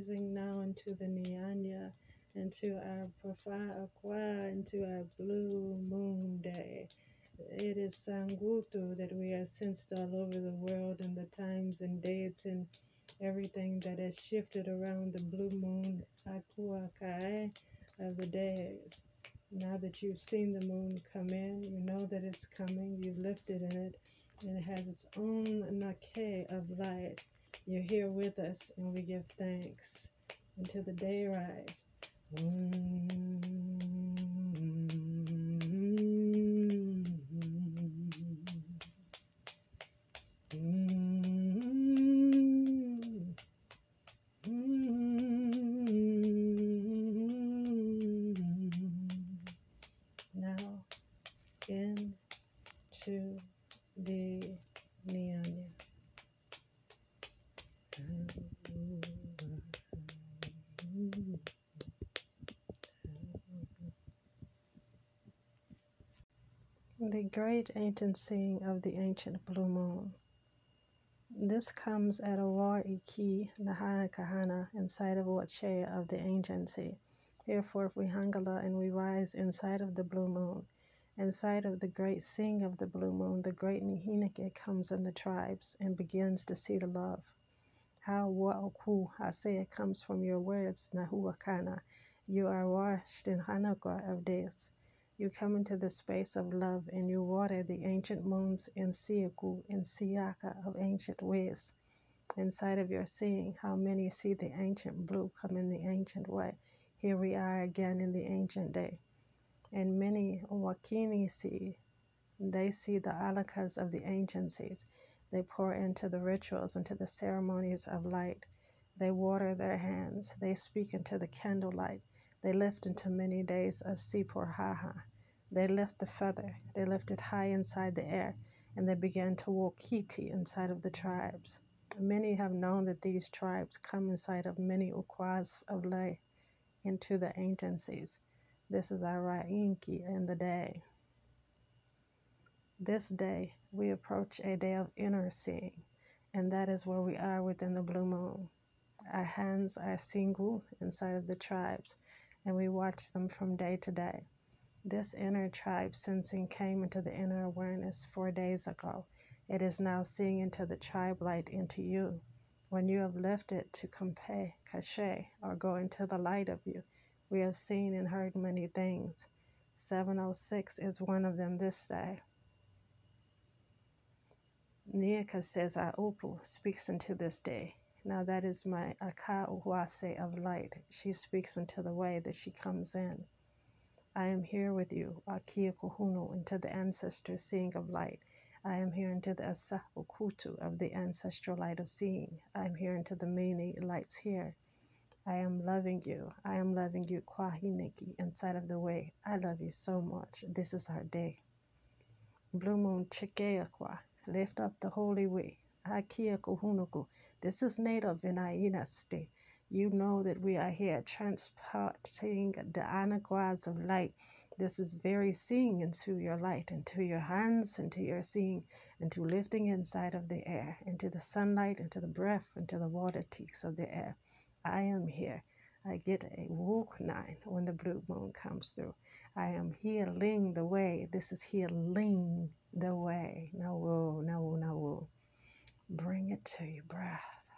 rising now into the Nyanya, into our Pafa Aqua, into our blue moon day. It is Sangutu that we are sensed all over the world in the times and dates and everything that has shifted around the blue moon Akua Kai of the days. Now that you've seen the moon come in, you know that it's coming, you've lifted in it, and it has its own nake of light. You're here with us, and we give thanks until the day rise. Now into the Nyanya. The great ancient seeing of the ancient blue moon. This comes at a war iki nahana kahana inside of Wachea of the. Herefore if we hangala and we rise inside of the blue moon. Inside of the great seeing of the blue moon, the great Nihinike comes in the tribes and begins to see the love. How wa'oku, I say it comes from your words, Nahuakana. You are washed in Hanaka of this. You come into the space of love and you water the ancient moons in Siaku and Siaka of ancient ways. Inside of your seeing, how many see the ancient blue come in the ancient way. Here we are again in the ancient day. And many Wakini see, they see the alakas of the anciencies. They pour into the rituals, into the ceremonies of light. They water their hands. They speak into the candlelight. They lift into many days of Sipor Haha. They lift the feather. They lift it high inside the air. And they began to walk Kiti inside of the tribes. Many have known that these tribes come inside of many Ukwas of lay into the anciencies. This is our Ra'inki in the day. This day, we approach a day of inner seeing, and that is where we are within the blue moon. Our hands are single inside of the tribes, and we watch them from day to day. This inner tribe sensing came into the inner awareness four days ago. It is now seeing into the tribe light into you. When you have lifted to Kampe, Kashe, or go into the light of you, we have seen and heard many things. 706 is one of them this day. Nika says, Upu speaks into this day. Now that is my Aka Uwase of light. She speaks into the way that she comes in. I am here with you, Akia Kuhunu, into the ancestor seeing of light. I am here into the Asa Ukutu of the ancestral light of seeing. I am here into the many lights here. I am loving you. I am loving you, Kwahiniki, inside of the way. I love you so much. This is our day. Blue Moon Chikeakwa. Lift up the holy way. This is native in state. You know that we are here transporting the anaguas of light. This is very seeing into your light, into your hands, into your seeing, into lifting inside of the air, into the sunlight, into the breath, into the water teaks of the air. I am here. I get a walk nine when the blue moon comes through. I am healing the way. This is healing the way. No, woo, no, woo, no, woo. Bring it to your breath.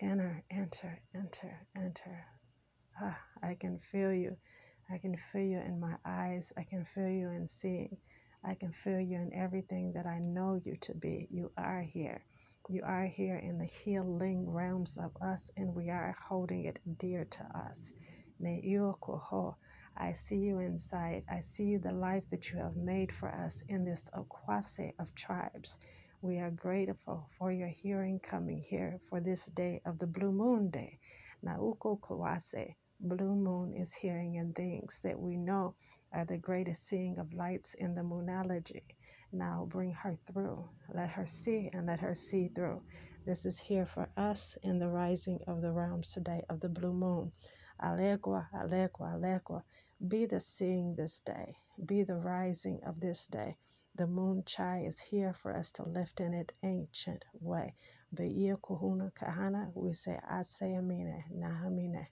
Enter, enter, enter, enter. Ah, I can feel you. I can feel you in my eyes. I can feel you in seeing. I can feel you in everything that I know you to be. You are here. You are here in the healing realms of us, and we are holding it dear to us. Ne'iokoho. I see you inside. I see the life that you have made for us in this Okwase of tribes. We are grateful for your hearing coming here for this day of the Blue Moon Day. Nauko Kawase. Blue moon is hearing and things that we know are the greatest seeing of lights in the moonology. Now bring her through. Let her see and let her see through. This is here for us in the rising of the realms today of the blue moon. Alegua, alegua, alegua. Be the seeing this day. Be the rising of this day. The moon chai is here for us to lift in it ancient way. Beia kuhuna kahana, we say ase amine, nahamine.